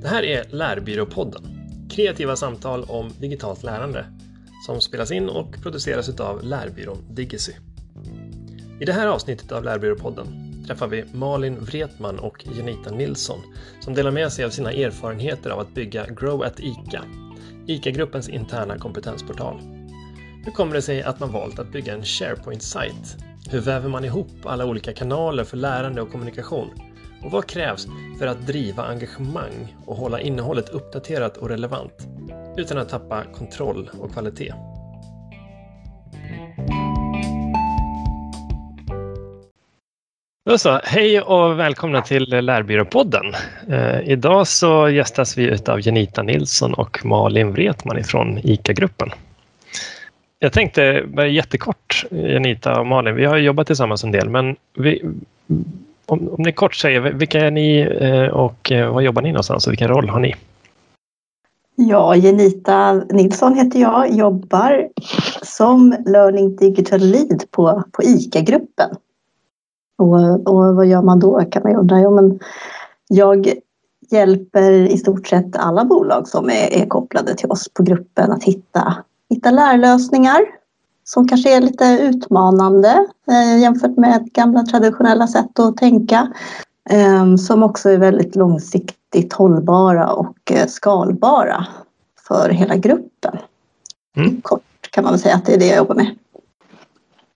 Det här är Lärbyråpodden, kreativa samtal om digitalt lärande som spelas in och produceras av Lärbyrån Digicy. I det här avsnittet av Lärbyråpodden träffar vi Malin Wretman och Janita Nilsson som delar med sig av sina erfarenheter av att bygga Grow at ICA, ICA-gruppens interna kompetensportal. Hur kommer det sig att man valt att bygga en SharePoint-sajt? Hur väver man ihop alla olika kanaler för lärande och kommunikation? Och vad krävs för att driva engagemang och hålla innehållet uppdaterat och relevant utan att tappa kontroll och kvalitet? Då så, hej och välkomna till Lärbyråpodden. Eh, idag så gästas vi av Janita Nilsson och Malin Wretman ifrån ICA-gruppen. Jag tänkte bara jättekort, Janita och Malin, vi har jobbat tillsammans en del, men vi, om, om ni kort säger, vilka är ni eh, och eh, var jobbar ni någonstans och vilken roll har ni? Ja, Jenita Nilsson heter jag, jobbar som Learning Digital Lead på, på ICA-gruppen. Och, och vad gör man då kan man undra. Ja, men jag hjälper i stort sett alla bolag som är, är kopplade till oss på gruppen att hitta, hitta lärlösningar som kanske är lite utmanande eh, jämfört med gamla traditionella sätt att tänka. Eh, som också är väldigt långsiktigt hållbara och eh, skalbara för hela gruppen. Mm. Kort kan man väl säga att det är det jag jobbar med.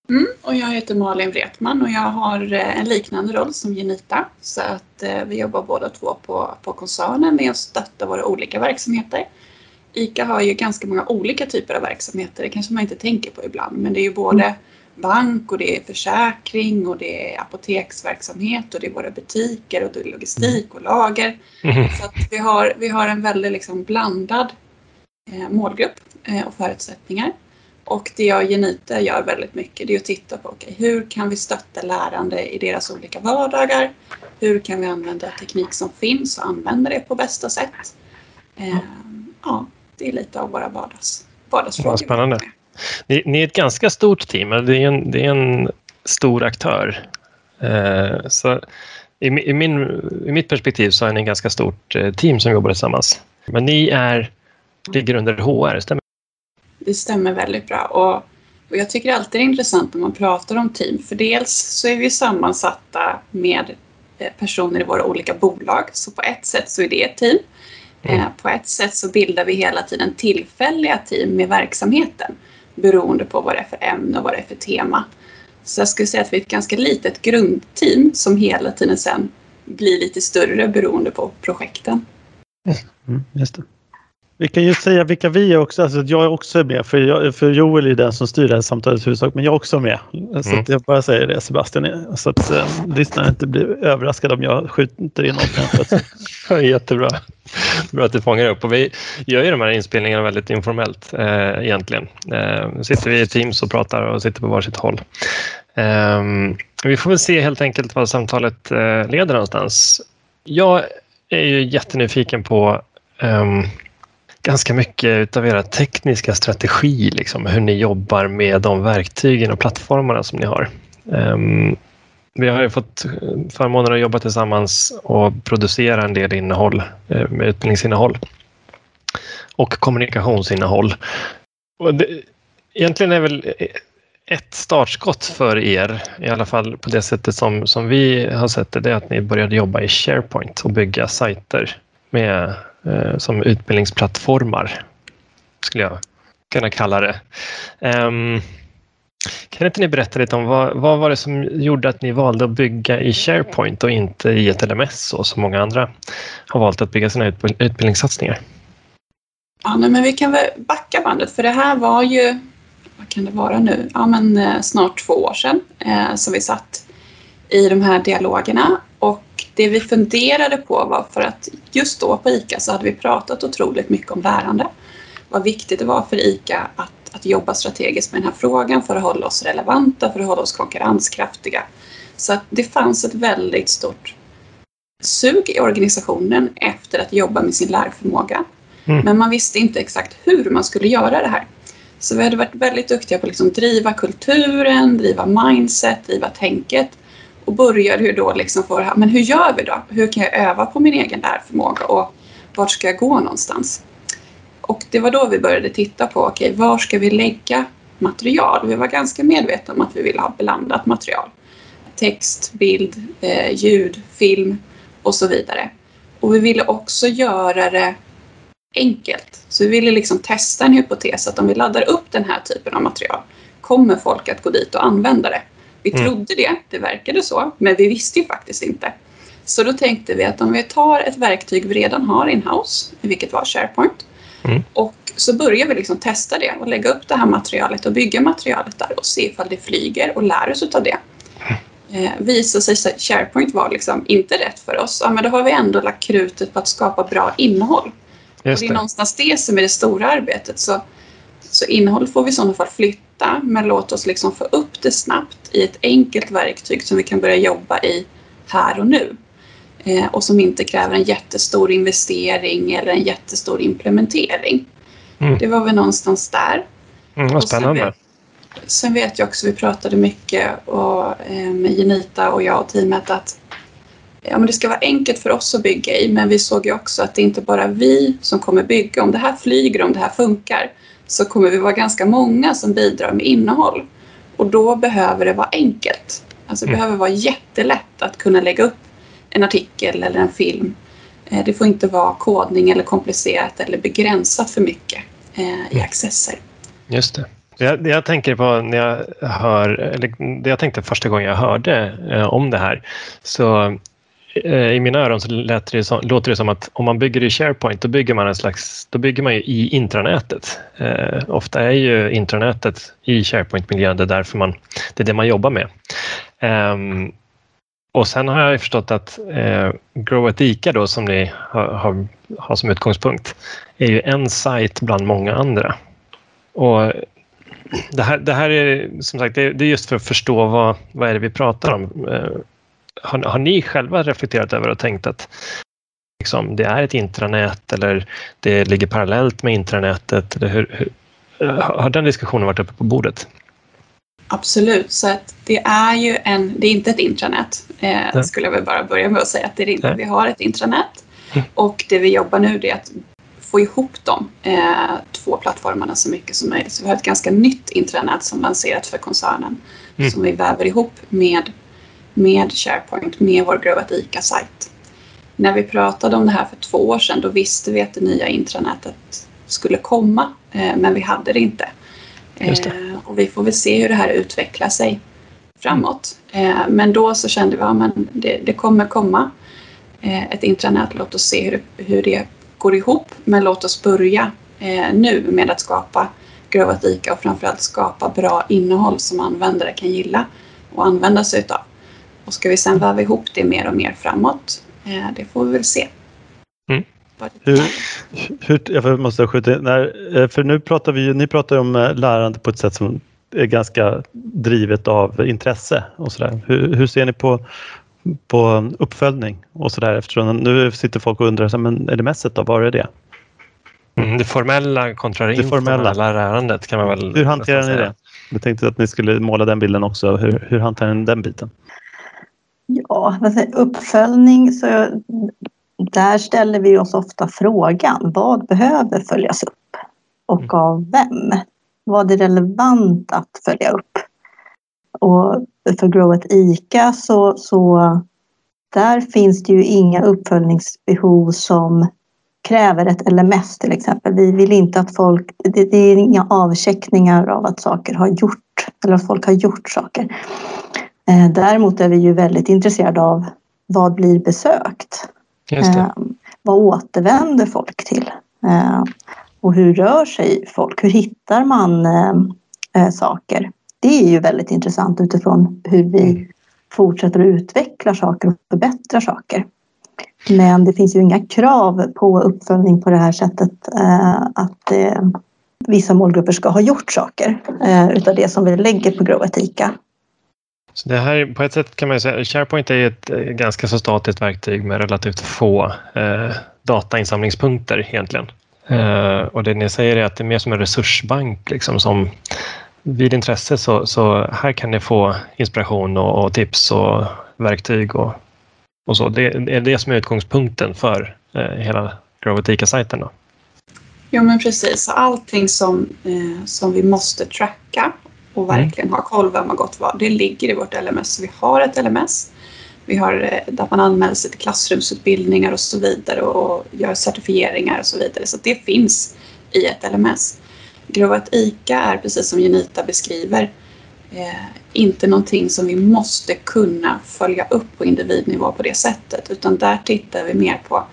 Mm, och jag heter Malin Wretman och jag har en liknande roll som Genita. Så att eh, vi jobbar båda två på, på koncernen med att stötta våra olika verksamheter. ICA har ju ganska många olika typer av verksamheter, det kanske man inte tänker på ibland, men det är ju både bank och det är försäkring och det är apoteksverksamhet och det är våra butiker och det är logistik och lager. Mm. Så att vi, har, vi har en väldigt liksom blandad eh, målgrupp eh, och förutsättningar. Och det jag och Genita gör väldigt mycket det är att titta på okay, hur kan vi stötta lärande i deras olika vardagar? Hur kan vi använda teknik som finns och använda det på bästa sätt? Eh, ja, det är lite av våra vardags, vardagsfrågor. Ja, spännande. Ni, ni, är ett ganska stort team, det är en, det är en stor aktör. Eh, så i, i, min, I mitt perspektiv så är ni ett ganska stort eh, team som jobbar tillsammans. Men ni är, ligger under HR, stämmer det stämmer väldigt bra. Och, och jag tycker alltid det är intressant när man pratar om team, för dels så är vi sammansatta med eh, personer i våra olika bolag, så på ett sätt så är det ett team. Mm. Eh, på ett sätt så bildar vi hela tiden tillfälliga team med verksamheten beroende på vad det är för ämne och vad det är för tema. Så jag skulle säga att vi är ett ganska litet grundteam som hela tiden sen blir lite större beroende på projekten. Mm, just det. Vi kan ju säga vilka vi är också. Alltså jag är också med, för, jag, för Joel är den som styr det här samtalet huvudsak, men jag är också med. Så mm. jag bara säger det Sebastian, så att äh, lyssnarna inte blir överraskade om jag skjuter in något. Jättebra. Bra att du fångar upp. Och vi gör ju de här inspelningarna väldigt informellt eh, egentligen. Eh, sitter vi i Teams och pratar och sitter på varsitt håll. Eh, vi får väl se helt enkelt vad samtalet eh, leder någonstans. Jag är ju jättenyfiken på um, ganska mycket av era tekniska strategi, liksom, hur ni jobbar med de verktygen och plattformarna som ni har. Um, vi har ju fått eh, förmånen att jobba tillsammans och producera en del innehåll eh, med utbildningsinnehåll och kommunikationsinnehåll. Och det, egentligen är väl ett startskott för er, i alla fall på det sättet som, som vi har sett det, det är att ni började jobba i SharePoint och bygga sajter med Eh, som utbildningsplattformar, skulle jag kunna kalla det. Um, kan inte ni berätta lite om vad, vad var det som gjorde att ni valde att bygga i SharePoint och inte i ett LMS så som många andra har valt att bygga sina utbildningssatsningar? Ja, men vi kan väl backa bandet för det här var ju, vad kan det vara nu, ja men eh, snart två år sedan eh, som vi satt i de här dialogerna och det vi funderade på var för att just då på ICA så hade vi pratat otroligt mycket om lärande. Vad viktigt det var för ICA att, att jobba strategiskt med den här frågan för att hålla oss relevanta, för att hålla oss konkurrenskraftiga. Så att det fanns ett väldigt stort sug i organisationen efter att jobba med sin lärförmåga. Mm. Men man visste inte exakt hur man skulle göra det här. Så vi hade varit väldigt duktiga på att liksom driva kulturen, driva mindset, driva tänket och började ju då liksom få det här, men hur gör vi då? Hur kan jag öva på min egen lärförmåga och, vart ska jag gå någonstans? Och det var då vi började titta på, okej, okay, var ska vi lägga material? Vi var ganska medvetna om att vi ville ha blandat material. Text, bild, eh, ljud, film och så vidare. Och vi ville också göra det enkelt. Så vi ville liksom testa en hypotes att om vi laddar upp den här typen av material kommer folk att gå dit och använda det. Vi mm. trodde det, det verkade så, men vi visste ju faktiskt inte. Så då tänkte vi att om vi tar ett verktyg vi redan har in-house, vilket var SharePoint, mm. och så börjar vi liksom testa det och lägga upp det här materialet och bygga materialet där och se ifall det flyger och lär oss av det. Eh, visar sig att SharePoint var liksom inte rätt för oss, ja, men då har vi ändå lagt krutet på att skapa bra innehåll. Just det. Och det är någonstans det som är det stora arbetet. Så, så innehåll får vi i sådana fall flytta, men låt oss liksom få upp det snabbt i ett enkelt verktyg som vi kan börja jobba i här och nu. Eh, och som inte kräver en jättestor investering eller en jättestor implementering. Mm. Det var väl någonstans där. Mm, vad spännande. Sen vet, sen vet jag också, vi pratade mycket och, eh, med Genita och jag och teamet att ja, men det ska vara enkelt för oss att bygga i men vi såg ju också att det inte bara vi som kommer bygga. Om det här flyger, om det här funkar så kommer vi vara ganska många som bidrar med innehåll. Och då behöver det vara enkelt. Alltså det mm. behöver vara jättelätt att kunna lägga upp en artikel eller en film. Eh, det får inte vara kodning eller komplicerat eller begränsat för mycket eh, i mm. accesser. Just det. Det jag, tänker på när jag hör, eller det jag tänkte första gången jag hörde eh, om det här, så Eh, i mina öron så låter det, som, låter det som att om man bygger i SharePoint då bygger man en slags, då bygger man ju i intranätet. Eh, ofta är ju intranätet i SharePoint-miljön det är därför man, det är det man jobbar med. Eh, och sen har jag förstått att eh, Grow at ICA då som ni har, har, har som utgångspunkt är ju en sajt bland många andra. Och det här, det här är som sagt det är just för att förstå vad, vad är det vi pratar om. Eh, har, har ni själva reflekterat över och tänkt att liksom, det är ett intranät eller det ligger parallellt med intranätet? Eller hur, hur, har den diskussionen varit uppe på bordet? Absolut, så att det är ju en, det är inte ett intranät. Eh, skulle jag väl bara börja med att säga att det är inte. Nej. Vi har ett intranät mm. och det vi jobbar nu är att få ihop de eh, två plattformarna så mycket som möjligt. Så vi har ett ganska nytt intranät som lanserats för koncernen mm. som vi väver ihop med med SharePoint, med vår Grow ICA-sajt. När vi pratade om det här för två år sedan då visste vi att det nya intranätet skulle komma, eh, men vi hade det inte. Det. Eh, och vi får väl se hur det här utvecklar sig framåt. Eh, men då så kände vi att ja, det, det kommer komma ett intranät. Låt oss se hur, hur det går ihop. Men låt oss börja nu med att skapa Grovat ICA och framförallt skapa bra innehåll som användare kan gilla och använda sig utav. Och ska vi sen väva ihop det mer och mer framåt? Eh, det får vi väl se. Mm. Hur, hur, jag måste skjuta in, när, eh, för nu pratar vi ni pratar om eh, lärande på ett sätt som är ganska drivet av intresse och sådär. Hur, hur ser ni på, på uppföljning och sådär eftersom nu sitter folk och undrar, men är det mässet då, var är det? Mm, det formella kontra det informella lärandet kan man väl Hur hanterar ni det? Jag tänkte att ni skulle måla den bilden också. Hur, hur hanterar ni den biten? Ja, uppföljning så där ställer vi oss ofta frågan vad behöver följas upp och mm. av vem? Vad är relevant att följa upp? Och för Growet ICA så, så där finns det ju inga uppföljningsbehov som kräver ett LMS till exempel. Vi vill inte att folk, det, det är inga avcheckningar av att saker har gjort eller att folk har gjort saker. Eh, däremot är vi ju väldigt intresserade av vad blir besökt? Eh, vad återvänder folk till? Eh, och hur rör sig folk? Hur hittar man saker? Det är ju väldigt intressant utifrån hur vi mm. fortsätter att utveckla saker och förbättra saker. Men det finns ju inga krav på uppföljning på det här sättet att vissa målgrupper ska ha gjort saker utav det som vi lägger på Grow Etika. Så det här, på ett sätt kan man säga SharePoint är ett eh, ganska så statiskt verktyg med relativt få eh, datainsamlingspunkter egentligen. Eh, och det ni säger är att det är mer som en resursbank liksom, som vid intresse så, så här kan ni få inspiration och, och tips och verktyg och, och så. Det är det som är utgångspunkten för eh, hela Grovotica-sajten då? Ja men precis, allting som, eh, som vi måste tracka och Mm. verkligen ha koll vem har gått vad, det ligger i vårt LMS. Vi har ett LMS. Vi har eh, där man anmäler sig till klassrumsutbildningar och så vidare och gör certifieringar och så vidare. Så det finns i ett LMS. Grovat ICA är precis som Genita beskriver eh, inte någonting som vi måste kunna följa upp på individnivå på det sättet utan där tittar vi mer på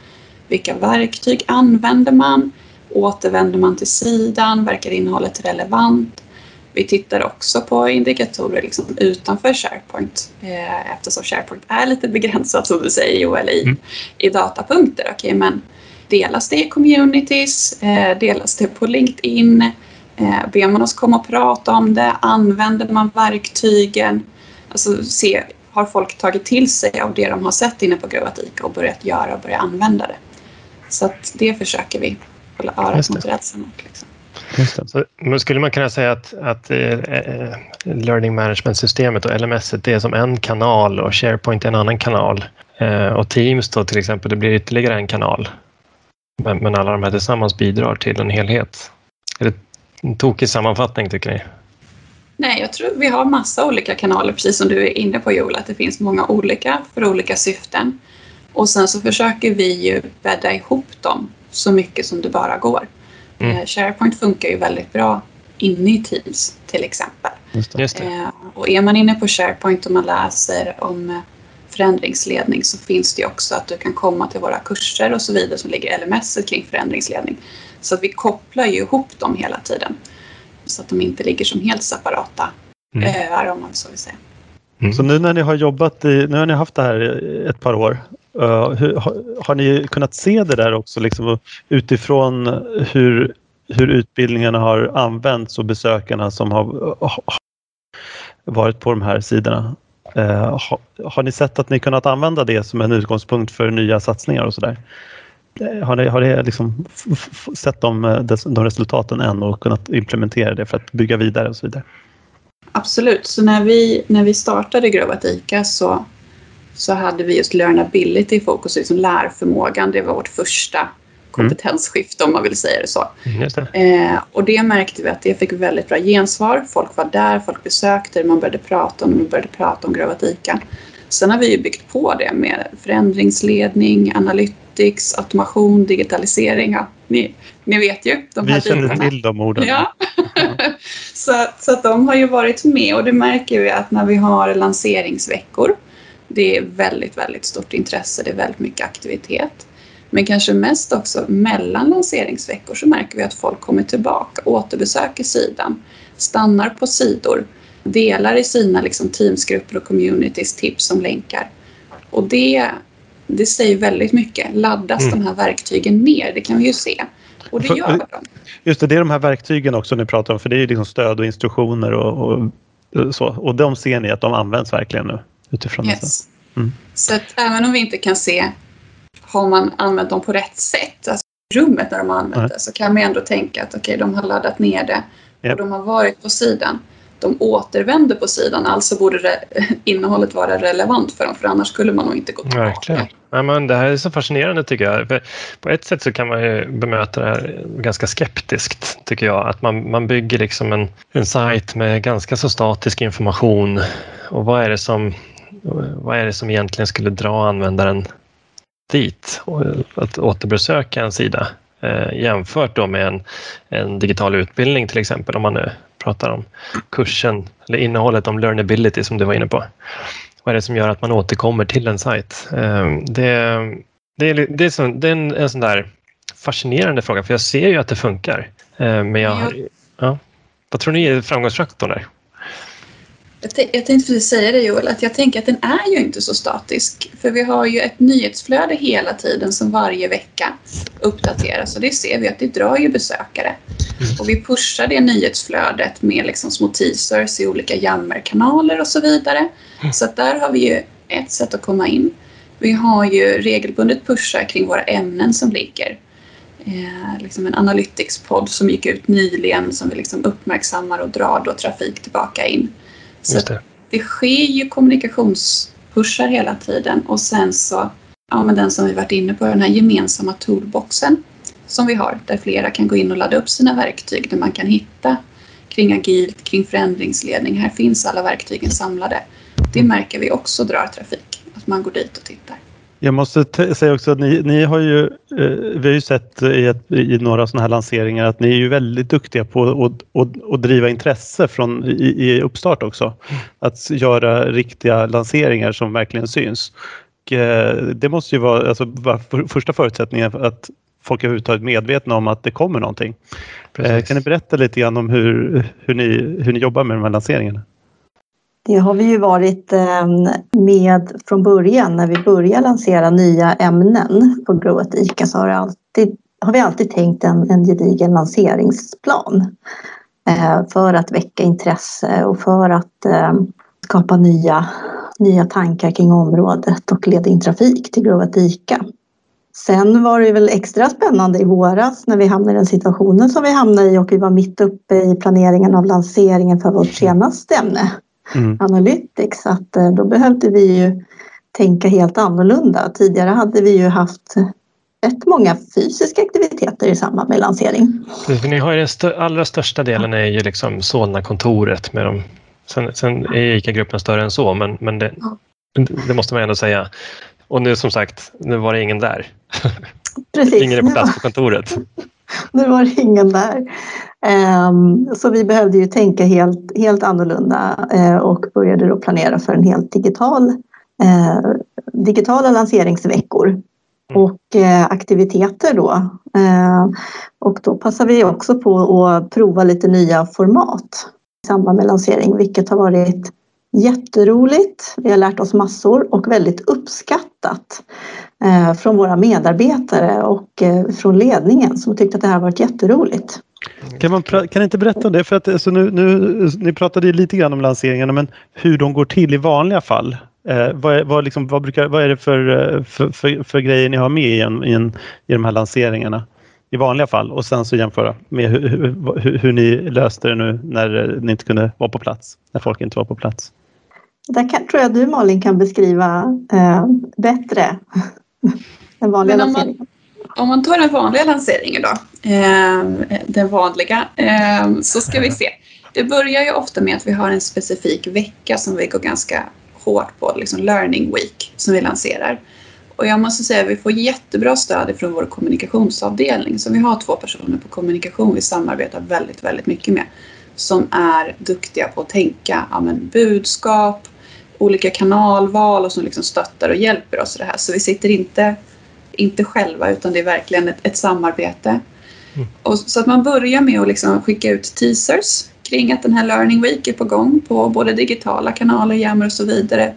vilka verktyg använder man? Återvänder man till sidan? Verkar innehållet relevant? Vi tittar också på indikatorer liksom utanför SharePoint eh, eftersom SharePoint är lite begränsat som du säger Joel i, Mm. i datapunkter. Okej, men delas det i communities? Eh, delas det på LinkedIn? Eh, ber man oss komma och prata om det? Använder man verktygen? Alltså se, har folk tagit till sig av det de har sett inne på Gravatika och börjat göra och börjat använda det? Så att det försöker vi hålla örat mot mot. Liksom. Just det. Så, men skulle man kunna säga att, att eh, eh, Learning Management-systemet och LMS det är som en kanal och SharePoint är en annan kanal? Eh, och Teams då till exempel, det blir ytterligare en kanal. Men, men alla de här tillsammans bidrar till en helhet. Är det en tokig sammanfattning tycker ni? Nej, jag tror vi har massa olika kanaler, precis som du är inne på Joel, att det finns många olika för olika syften. Och sen så försöker vi ju bädda ihop dem så mycket som det bara går. Mm. Eh, SharePoint funkar ju väldigt bra inne i Teams till exempel. Just det. Just det. Eh, och är man inne på SharePoint och man läser om eh, förändringsledning så finns det ju också att du kan komma till våra kurser och så vidare som ligger i LMS kring förändringsledning. Så att vi kopplar ju ihop dem hela tiden. Så att de inte ligger som helt separata Mm. öar om man så vill säga. Mm. Så nu när ni har jobbat i, nu har ni haft det här ett par år. Eh, hur, har, har ni kunnat se det där också liksom, utifrån hur, hur utbildningarna har använts och besökarna som har har varit på de här sidorna? Eh, har, har ni sett att ni kunnat använda det som en utgångspunkt för nya satsningar och sådär? Eh, har ni, har ni liksom sett de, de resultaten än och kunnat implementera det för att bygga vidare och så vidare? Absolut, så när vi, när vi startade Grövatika så, så hade vi just learnability i fokus, liksom lärförmågan. Det var vårt första kompetensskifte om man vill säga det så. Mm, det. Eh, och det märkte vi att det fick väldigt bra gensvar. Folk var där, folk besökte det, man började prata om man började prata om Gravatika. Sen har vi ju byggt på det med förändringsledning, analytics, automation, digitalisering. Ja, ni, ni vet ju de här Vi känner bitarna. till de orden. Ja. så, så att de har ju varit med och det märker vi att när vi har lanseringsveckor, det är väldigt, väldigt stort intresse, det är väldigt mycket aktivitet. Men kanske mest också mellan lanseringsveckor så märker vi att folk kommer tillbaka, återbesöker sidan, stannar på sidor, delar i sina liksom, teamsgrupper och communities tips som länkar. Och det, det säger väldigt mycket. Laddas Mm. de här verktygen ner? Det kan vi ju se. Och det gör de. Just det, det är de här verktygen också ni pratar om för det är ju liksom stöd och instruktioner och, och så. Och de ser ni att de används verkligen nu utifrån. Yes. Mm. Så att även om vi inte kan se har man använt dem på rätt sätt, alltså rummet när de har använt Nej. det, så kan man ändå tänka att okej, de har laddat ner det Ja. och de har varit på sidan. De återvänder på sidan, alltså borde innehållet vara relevant för dem, för annars skulle man nog inte gå tillbaka. Verkligen. Ja, men det här är så fascinerande tycker jag. För på ett sätt så kan man ju bemöta det här ganska skeptiskt tycker jag. Att man, man bygger liksom en, en sajt med ganska så statisk information. Och vad är det som, vad är det som egentligen skulle dra användaren dit? Och att återbesöka en sida eh, jämfört då med en, en digital utbildning till exempel om man nu pratar om kursen eller innehållet om learnability som du var inne på. Vad är det som gör att man återkommer till en sajt? Eh, Det, det, är, det, är, så, det är en, en sån där fascinerande fråga för jag ser ju att det funkar. Eh, Men jag, ja. Vad tror ni är framgångsfaktorn där? Jag, jag tänkte precis säga det Joel, att jag tänker att den är ju inte så statisk. För vi har ju ett nyhetsflöde hela tiden som varje vecka uppdateras och det ser vi att det drar ju besökare. Och vi pushar det nyhetsflödet med liksom små teasers i olika jammerkanaler och så vidare. Så att där har vi ju ett sätt att komma in. Vi har ju regelbundet pushar kring våra ämnen som ligger. Eh, liksom en Analytics-podd som gick ut nyligen som vi liksom uppmärksammar och drar då trafik tillbaka in. Så det. det sker ju kommunikationspushar hela tiden och sen så ja, men den som vi varit inne på, den här gemensamma toolboxen som vi har där flera kan gå in och ladda upp sina verktyg där man kan hitta kring agilt, kring förändringsledning. Här finns alla verktygen samlade. Det märker vi också drar trafik, att man går dit och tittar. Jag måste säga också att ni, ni har ju, eh, vi har ju sett i, ett, i några sådana här lanseringar att ni är ju väldigt duktiga på att, att, att driva intresse från, i, i uppstart också. Att göra riktiga lanseringar som verkligen syns. Och, eh, det måste ju vara alltså, första förutsättningen för att folk överhuvudtaget är medvetna om att det kommer någonting. Eh. Kan ni berätta lite grann om hur, hur, ni, hur ni jobbar med de här lanseringarna? Det har vi ju varit ehm, med från början när vi började lansera nya ämnen på Growet ICA så har, det alltid, har vi alltid tänkt en, en gedigen lanseringsplan eh, för att väcka intresse och för att ehm, skapa nya, nya tankar kring området och leda in trafik till Growet ICA. Sen var det väl extra spännande i våras när vi hamnade i den situationen som vi hamnade i och vi var mitt uppe i planeringen av lanseringen för vårt senaste ämne, mm. Analytics. Att eh, då behövde vi ju tänka helt annorlunda. Tidigare hade vi ju haft rätt många fysiska aktiviteter i samband med lansering. För ni har ju den stö allra största delen är ju liksom Solna-kontoret med de Sen, sen är ICA-gruppen större än så, men, men det, det, måste man ändå säga. Och nu som sagt, nu var det ingen där. Precis. ingen är på plats på kontoret. nu var det ingen där. Um, så vi behövde ju tänka helt, helt annorlunda uh, och började då planera för en helt digital uh, digitala lanseringsveckor mm. och uh, aktiviteter då. och då passar vi också på att prova lite nya format i samband med lansering, vilket har varit jätteroligt. Vi har lärt oss massor och väldigt uppskattat eh, från våra medarbetare och eh, från ledningen som tyckte att det här varit jätteroligt. Kan, man, kan ni inte berätta om det? För att, alltså nu, nu, ni pratade lite grann om lanseringarna men hur de går till i vanliga fall. Eh, vad, är, vad, liksom, vad, brukar, vad är det för, eh, för, för, för, grejer ni har med i, en, i, en, i de här lanseringarna? i vanliga fall och sen så jämföra med hur, hur, hur, ni löste det nu när ni inte kunde vara på plats, när folk inte var på plats. Där kan, tror jag du Malin kan beskriva eh, bättre den vanliga om lanseringen. Man, om man tar den vanliga lanseringen då, eh, den vanliga, eh, så ska vi se. Det börjar ju ofta med att vi har en specifik vecka som vi går ganska hårt på, liksom learning week som vi lanserar. Och jag måste säga att vi får jättebra stöd från vår kommunikationsavdelning. Så vi har två personer på kommunikation vi samarbetar väldigt, väldigt mycket med. Som är duktiga på att tänka ja, men, budskap, olika kanalval och som liksom stöttar och hjälper oss i det här. Så vi sitter inte, inte själva utan det är verkligen ett, ett samarbete. Mm. Och, så att man börjar med att liksom skicka ut teasers kring att den här Learning Week är på gång på både digitala kanaler, Jammer och så vidare.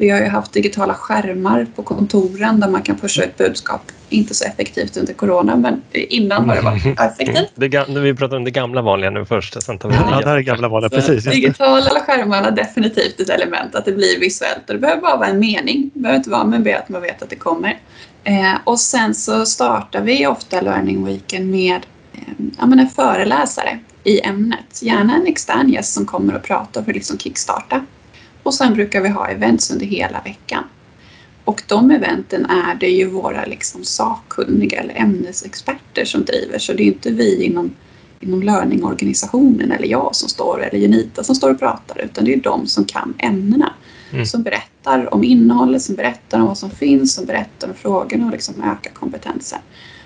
Vi har ju haft digitala skärmar på kontoren där man kan pusha ut budskap. Inte så effektivt under corona, men innan har det varit effektivt. Det, vi pratar om det gamla vanliga nu först. Sen tar vi ja, det här är gamla vanliga, precis. Digitala skärmar är definitivt ett element, att det blir visuellt. Och det behöver bara vara en mening. Det behöver inte vara med att man vet att det kommer. Eh, och sen så startar vi ofta Learning Weeken med eh, ja, men en föreläsare i ämnet. Gärna en extern gäst som kommer och pratar för att liksom kickstarta och sen brukar vi ha events under hela veckan. Och de eventen är det ju våra liksom sakkunniga eller ämnesexperter som driver så det är inte vi inom, inom learning-organisationen eller jag som står eller Genita som står och pratar utan det är de som kan ämnena. Mm. Som berättar om innehållet, som berättar om vad som finns, som berättar om frågorna och liksom ökar kompetensen.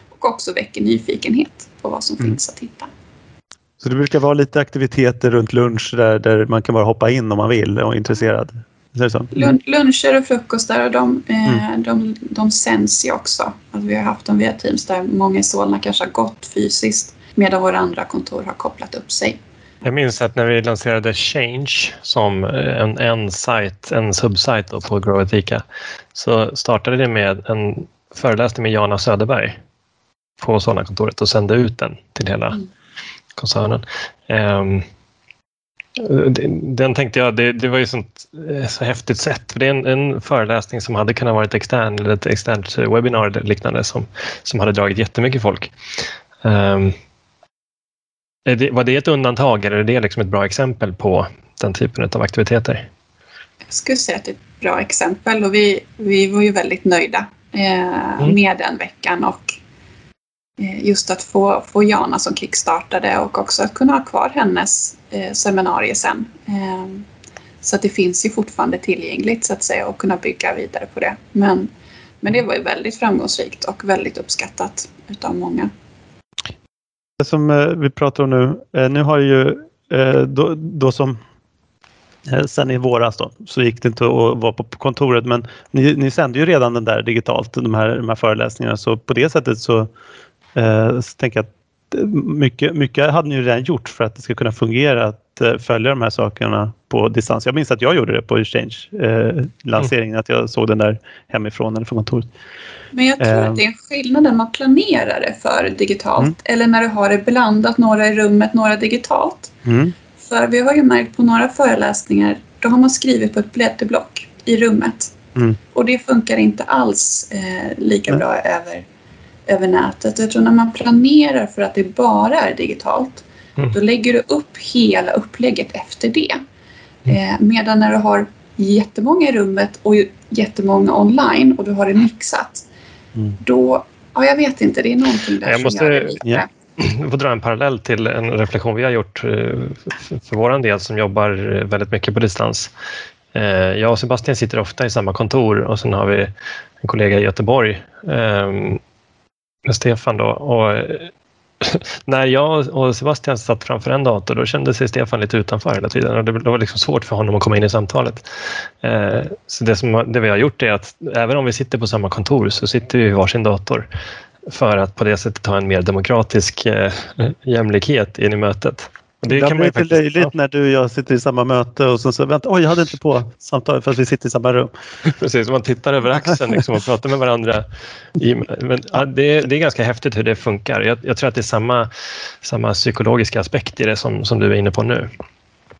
Och också väcker nyfikenhet på vad som mm. finns att hitta. Så det brukar vara lite aktiviteter runt lunch där, där man kan bara hoppa in om man vill och är intresserad? Är så? Mm. Luncher och frukostar, de, eh, mm. de, de sänds ju också. Alltså vi har haft dem via Teams där många i Solna kanske har gått fysiskt medan våra andra kontor har kopplat upp sig. Jag minns att när vi lanserade Change som en, en, site, en subsite på Grow så startade det med en föreläsning med Jana Söderberg på Solna-kontoret och sände ut den till hela mm koncernen. Um, den tänkte jag, det, det var ju sånt, eh, så häftigt sätt. För det är en, en, föreläsning som hade kunnat vara extern eller ett externt webbinar eller liknande som, som hade dragit jättemycket folk. Um, det, var det ett undantag eller är det liksom ett bra exempel på den typen av aktiviteter? Jag skulle säga att det är ett bra exempel och vi, vi var ju väldigt nöjda eh, mm. med den veckan och eh, Eh, just att få, få Jana som kickstartade och också att kunna ha kvar hennes eh, seminarier sen. Eh, så att det finns ju fortfarande tillgängligt så att säga och kunna bygga vidare på det. Men, men det var ju väldigt framgångsrikt och väldigt uppskattat utav många. Det som eh, vi pratar om nu, eh, nu har ju eh, då, då som eh, Sen i våras då, så gick det inte att vara på kontoret men ni, ni sände ju redan den där digitalt, de här, de här föreläsningarna så på det sättet så, eh, så tänker jag att mycket, mycket hade ni redan gjort för att det ska kunna fungera att eh, följa de här sakerna på distans. Jag minns att jag gjorde det på Exchange eh, lanseringen, mm. att jag såg den där hemifrån eller från kontoret. Men jag tror eh. att det är en skillnad när man planerar det för digitalt mm. eller när du har det blandat, några i rummet, några digitalt. Mm. För vi har ju märkt på några föreläsningar, då har man skrivit på ett blädderblock i rummet. Mm. Och det funkar inte alls eh, lika bra över, över nätet. Jag tror när man planerar för att det bara är digitalt, mm. då lägger du upp hela upplägget efter det. Mm. Eh, medan när du har jättemånga i rummet och jättemånga online och du har det mixat, mm. då, ja jag vet inte, det är någonting där jag som måste, gör det lite jag får dra en parallell till en reflektion vi har gjort eh, för vår del som jobbar väldigt mycket på distans. Eh, jag och Sebastian sitter ofta i samma kontor och sen har vi en kollega i Göteborg, med Stefan då. Och när jag och Sebastian satt framför en dator då kände sig Stefan lite utanför hela tiden och det var liksom svårt för honom att komma in i samtalet. Eh, så det, som, det vi har gjort är att även om vi sitter på samma kontor så sitter vi i varsin dator för att på det sättet ha en mer demokratisk eh, jämlikhet in i mötet. Det kan blir lite löjligt när du och jag sitter i samma möte och så, så vänta, oj jag hade inte på samtalet för att vi sitter i samma rum. Precis, man tittar över axeln liksom och pratar med varandra. Men, ja, det, det, är ganska häftigt hur det funkar. Jag, jag, tror att det är samma, samma psykologiska aspekt i det som, som du är inne på nu.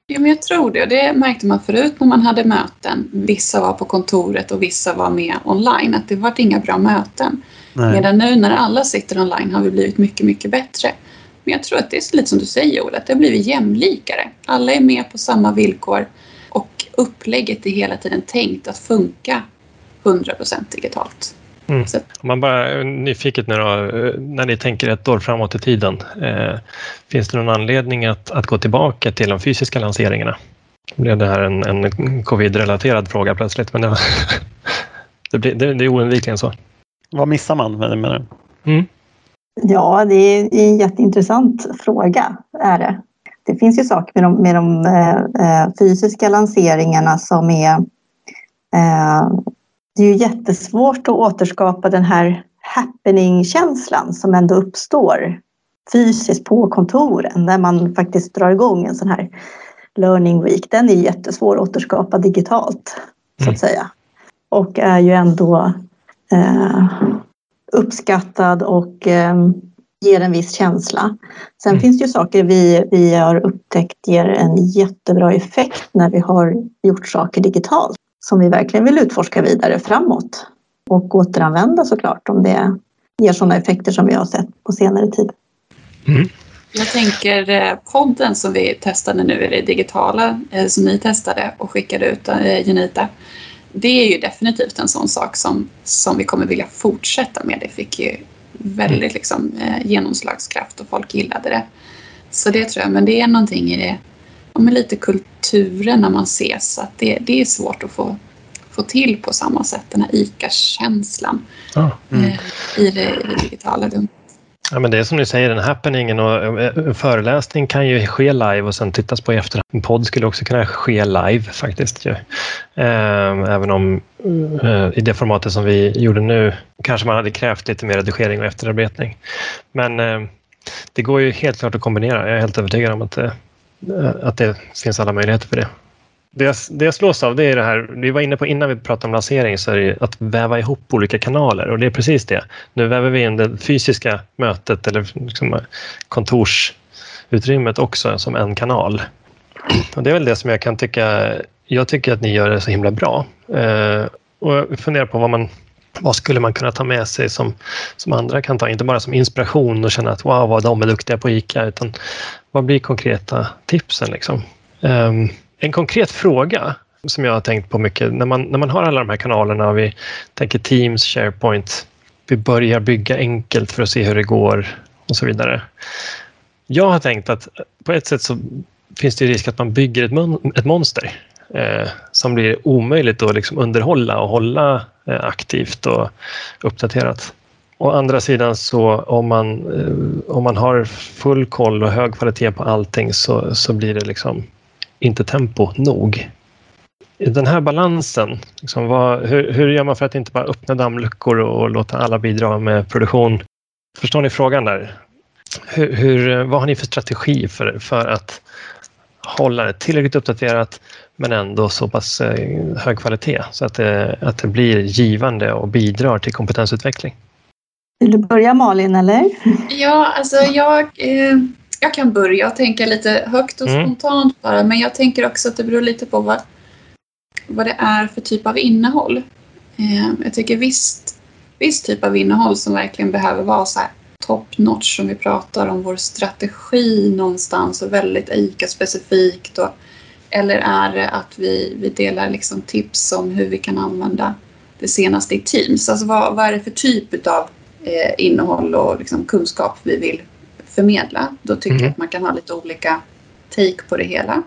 Ja, men jag tror det. Det märkte man förut när man hade möten. Vissa var på kontoret och vissa var med online. Att det var inga bra möten. Nej. Medan nu när alla sitter online har vi blivit mycket, mycket bättre. Men jag tror att det är lite som du säger Ola, att det har blivit jämlikare. Alla är med på samma villkor och upplägget är hela tiden tänkt att funka 100% digitalt. Mm. Om man bara är nyfiket nu då, när ni tänker ett år framåt i tiden. Eh, finns det någon anledning att, att gå tillbaka till de fysiska lanseringarna? Blev det här en, en covid-relaterad fråga plötsligt, men det, det, blir, det, det är oundvikligen så. Vad missar man med det? Mm. Ja, det är en jätteintressant fråga. Är det. det finns ju saker med de, med de eh, fysiska lanseringarna som är... Eh, det är ju jättesvårt att återskapa den här happening-känslan som ändå uppstår fysiskt på kontoren när man faktiskt drar igång en sån här learning week. Den är jättesvår att återskapa digitalt, så att mm. säga. Och är ju ändå eh, uppskattad och eh, ger en viss känsla. Sen mm. finns det ju saker vi, vi har upptäckt ger en jättebra effekt när vi har gjort saker digitalt som vi verkligen vill utforska vidare framåt och återanvända såklart om det ger sådana effekter som vi har sett på senare tid. Mm. Jag tänker eh, podden som vi testade nu, det digitala eh, som ni testade och skickade ut, eh, Genita det är ju definitivt en sån sak som, som vi kommer vilja fortsätta med. Det fick ju väldigt mm. liksom, eh, genomslagskraft och folk gillade det. Så det tror jag, men det är någonting i det, med lite kulturen när man ses, att det, det är svårt att få, få till på samma sätt, den här ICA-känslan ah, mm. eh, i, det, i det digitala rummet. Ja, men det är som ni säger, den happeningen och eh, eh, en föreläsning kan ju ske live och sen tittas på i efterhand. En podd skulle också kunna ske live faktiskt. Ju. Ehm, även om eh, i det formatet som vi gjorde nu kanske man hade krävt lite mer redigering och efterarbetning. Men ehm, det går ju helt klart att kombinera. Jag är helt övertygad om att, att det finns alla möjligheter för det det jag, det jag slås av det är det här, vi var inne på innan vi pratade om lansering, så är det att väva ihop olika kanaler och det är precis det. Nu väver vi in det fysiska mötet eller liksom eh, kontorsutrymmet också som en kanal. Och det är väl det som jag kan tycka, jag tycker att ni gör det så himla bra. Eh, och jag funderar på vad man vad skulle man kunna ta med sig som, som andra kan ta, inte bara som inspiration och känna att wow, vad de är duktiga på ICA, utan vad blir konkreta tipsen liksom? Um, en konkret fråga som jag har tänkt på mycket. När man, när man har alla de här kanalerna och vi tänker Teams, SharePoint. Vi börjar bygga enkelt för att se hur det går och så vidare. Jag har tänkt att på ett sätt så finns det risk att man bygger ett, mon ett monster eh, som blir omöjligt att liksom underhålla och hålla eh, aktivt och uppdaterat. Å andra sidan så om man, eh, om man har full koll och hög kvalitet på allting så, så blir det liksom inte tempo nog. Den här balansen, liksom vad, hur, hur gör man för att inte bara öppna dammluckor och, och låta alla bidra med produktion? Förstår ni frågan där? Hur, hur, vad har ni för strategi för, för att hålla det tillräckligt uppdaterat men ändå så pass eh, hög kvalitet så att det, att det blir givande och bidrar till kompetensutveckling? Vill du börja Malin eller? Ja, alltså jag, eh, jag kan börja och tänka lite högt och mm. spontant bara men jag tänker också att det beror lite på vad, vad det är för typ av innehåll. Eh, jag tycker visst, viss typ av innehåll som verkligen behöver vara så här top notch om vi pratar om vår strategi någonstans och väldigt ICA-specifikt. Eller är det att vi, vi delar liksom tips om hur vi kan använda det senaste i Teams? Alltså vad, vad är det för typ av eh, innehåll och liksom kunskap vi vill förmedla? Då tycker mm. jag att man kan ha lite olika take på det hela.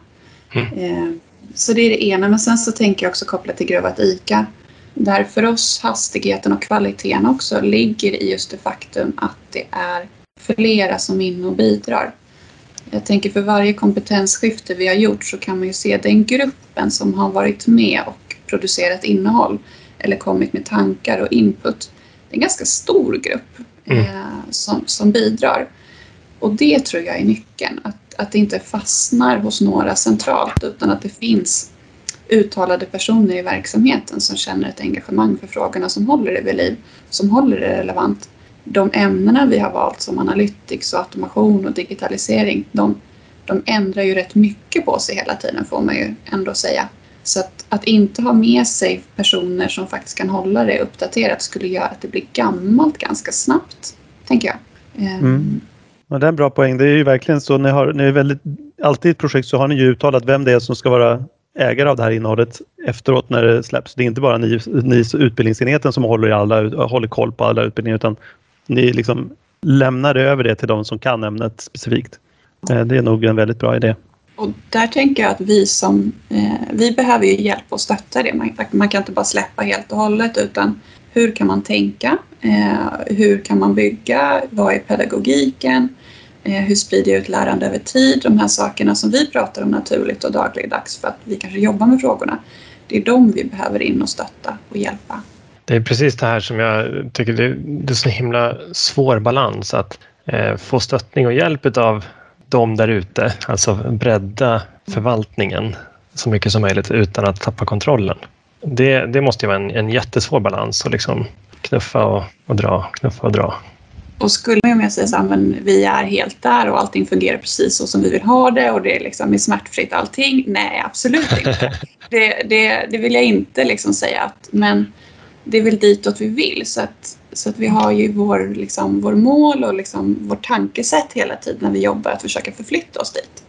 Mm. Eh, så det är det ena. Men sen så tänker jag också kopplat till Grövat ICA där för oss hastigheten och kvaliteten också ligger i just det faktum att det är flera som är inne och bidrar. Jag tänker för varje kompetensskifte vi har gjort så kan man ju se den gruppen som har varit med och producerat innehåll eller kommit med tankar och input. Det är en ganska stor grupp mm. eh, som, som bidrar. Och det tror jag är nyckeln. Att, att det inte fastnar hos några centralt utan att det finns uttalade personer i verksamheten som känner ett engagemang för frågorna som håller det vid liv, som håller det relevant. De ämnena vi har valt som analytics och automation och digitalisering, de, de ändrar ju rätt mycket på sig hela tiden får man ju ändå säga. Så att, att inte ha med sig personer som faktiskt kan hålla det uppdaterat skulle göra att det blir gammalt ganska snabbt, tänker jag. Ehm. Mm. Ja, det är en bra poäng. Det är ju verkligen så. Ni har, ni är väldigt, alltid i ett projekt så har ni ju uttalat vem det är som ska vara ägare av det här innehållet efteråt när det släpps. Det är inte bara ni, ni utbildningsenheten som håller, alla, håller koll på alla utbildningar utan ni liksom lämnar över det till de som kan ämnet specifikt. Eh, det är nog en väldigt bra idé. Och där tänker jag att vi som, eh, vi behöver ju hjälp och stötta det. Man, man, kan inte bara släppa helt och hållet utan hur kan man tänka? Eh, hur kan man bygga? Vad är pedagogiken? Eh, hur sprider jag ut lärande över tid? De här sakerna som vi pratar om naturligt och dagligdags för att vi kanske jobbar med frågorna. Det är de vi behöver in och stötta och hjälpa. Det är precis det här som jag tycker det, är så himla svår balans att eh, få stöttning och hjälp av de där ute, alltså bredda förvaltningen så mycket som möjligt utan att tappa kontrollen. Det, det måste ju vara en, en jättesvår balans att liksom knuffa och, och dra, knuffa och dra. Och skulle man med säga att vi är helt där och allting fungerar precis så som vi vill ha det och det är, liksom, är smärtfritt allting. Nej, absolut inte. Det, det, det vill jag inte liksom säga. Att, men det är väl ditåt vi vill. Så att, så att vi har ju vår, liksom, vår mål och liksom, vårt tankesätt hela tiden när vi jobbar att försöka förflytta oss dit.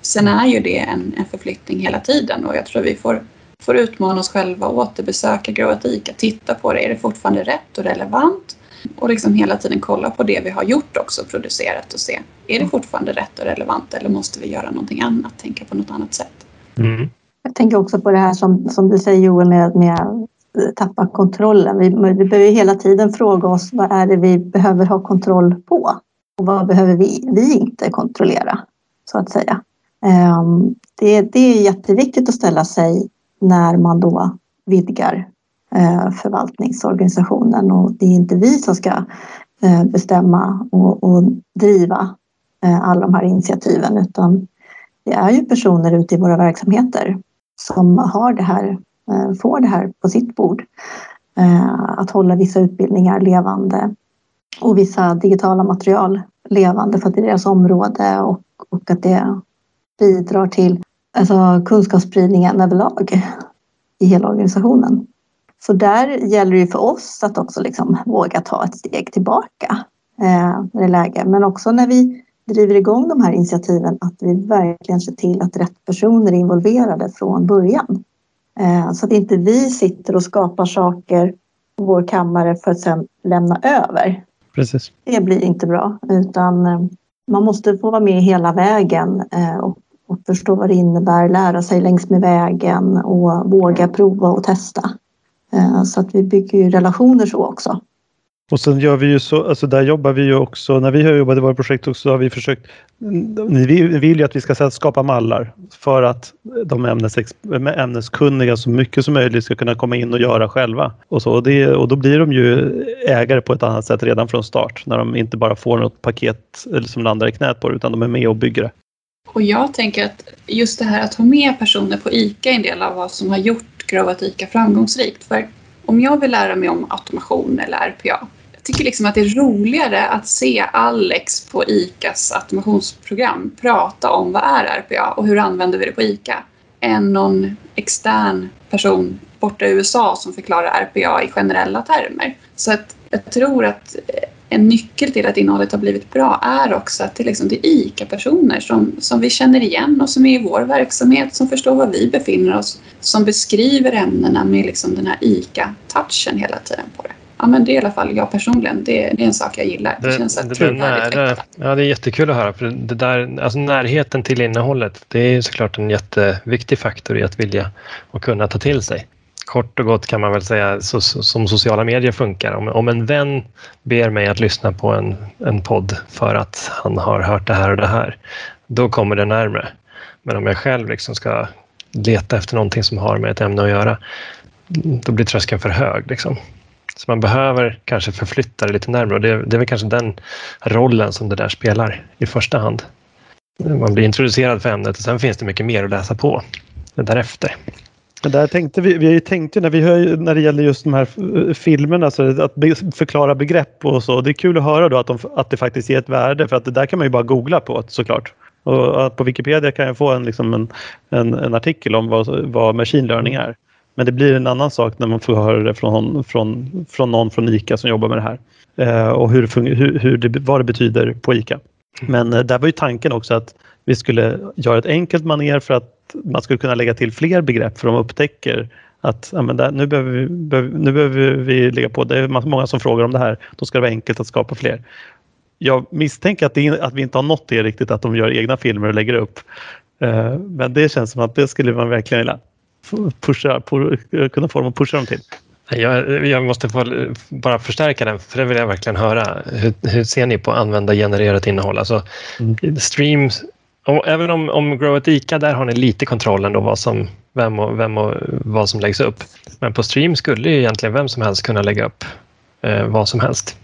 Sen är ju det en, en förflyttning hela tiden och jag tror vi får, får utmana oss själva, återbesöka Growat ICA, titta på det. Är det fortfarande rätt och relevant? Och liksom hela tiden kolla på det vi har gjort också, producerat och se. Är det fortfarande rätt och relevant eller måste vi göra någonting annat, tänka på något annat sätt? Mm. Jag tänker också på det här som, som du säger Joel med, med tappa kontrollen. Vi, vi behöver hela tiden fråga oss vad är det vi behöver ha kontroll på? Och vad behöver vi, vi inte kontrollera? Så att säga. Um, det, det är jätteviktigt att ställa sig när man då vidgar eh, förvaltningsorganisationen och det är inte vi som ska eh, bestämma och, och driva eh, alla de här initiativen utan det är ju personer ute i våra verksamheter som har det här, får det här på sitt bord. Att hålla vissa utbildningar levande och vissa digitala material levande för att det är deras område och, och att det bidrar till alltså, kunskapsspridningen överlag i hela organisationen. Så där gäller det för oss att också liksom våga ta ett steg tillbaka eh, när det är läge. Men också när vi driver igång de här initiativen att vi verkligen ser till att rätt personer är involverade från början. Eh, så att inte vi sitter och skapar saker på vår kammare för att sedan lämna över. Precis. Det blir inte bra utan eh, man måste få vara med hela vägen och, och förstå vad det innebär, lära sig längs med vägen och våga prova och testa. Eh, så att vi bygger ju relationer så också. Och sen gör vi ju så, alltså där jobbar vi ju också, när vi har jobbat i våra projekt också har vi försökt, vi vill ju att vi ska skapa mallar för att de ämnes, ämneskunniga så mycket som möjligt ska kunna komma in och göra själva. Och, så, och, det, och då blir de ju ägare på ett annat sätt redan från start när de inte bara får något paket som landar i knät på det utan de är med och bygger det. Och jag tänker att just det här att ha med personer på ICA är en del av vad som har gjort Grovat ICA framgångsrikt. För om jag vill lära mig om automation eller RPA Jag tycker liksom att det är roligare att se Alex på ICAs automationsprogram prata om vad är RPA och hur använder vi det på ICA än någon extern person borta i USA som förklarar RPA i generella termer. Så att jag tror att en nyckel till att innehållet har blivit bra är också att det, liksom, det är ICA-personer som, som vi känner igen och som är i vår verksamhet, som förstår var vi befinner oss, som beskriver ämnena med liksom den här ICA-touchen hela tiden på det ja, men det är i alla fall jag personligen. Det, det är en sak jag gillar. Det, det känns det, det nära, Ja, det är jättekul att höra. För det där, alltså närheten till innehållet, det är såklart en jätteviktig faktor i att vilja och kunna ta till sig. Kort och gott kan man väl säga så, som sociala medier funkar. Om, om en vän ber mig att lyssna på en, en podd för att han har hört det här och det här, då kommer det närmre. Men om jag själv liksom ska leta efter någonting som har med ett ämne att göra, då blir tröskeln för hög. Liksom. Så man behöver kanske förflytta det lite närmare och det, det är väl kanske den rollen som det där spelar i första hand. Man blir introducerad för ämnet och sen finns det mycket mer att läsa på därefter. Där tänkte vi, vi tänkte när, vi hör, när det gäller just de här filmerna, så att förklara begrepp och så. Det är kul att höra då att, de, att det faktiskt ger ett värde för att det där kan man ju bara googla på såklart. Och på Wikipedia kan jag få en, liksom en, en, en artikel om vad, vad machine learning är. Men det blir en annan sak när man får höra det från, från, från någon från ICA som jobbar med det här. Eh, och hur, hur, hur det, vad det betyder på ICA. Men eh, där var ju tanken också att vi skulle göra ett enkelt maner för att man skulle kunna lägga till fler begrepp för de upptäcker att ja, där, nu, behöver vi, nu behöver vi lägga på, det är många som frågar om det här, då ska det vara enkelt att skapa fler. Jag misstänker att, det, att vi inte har nått det riktigt, att de gör egna filmer och lägger upp. Eh, men det känns som att det skulle man verkligen vilja pusha, kunna få dem att pusha dem till? Jag, jag, måste få bara förstärka den, för det vill jag verkligen höra. Hur, hur ser ni på användargenererat innehåll? Alltså, mm. streams, och även om, om Grow at Ica, där har ni lite kontroll ändå vad som, vem, och, vem och vad som läggs upp. Men på stream skulle ju egentligen vem som helst kunna lägga upp eh, vad som helst.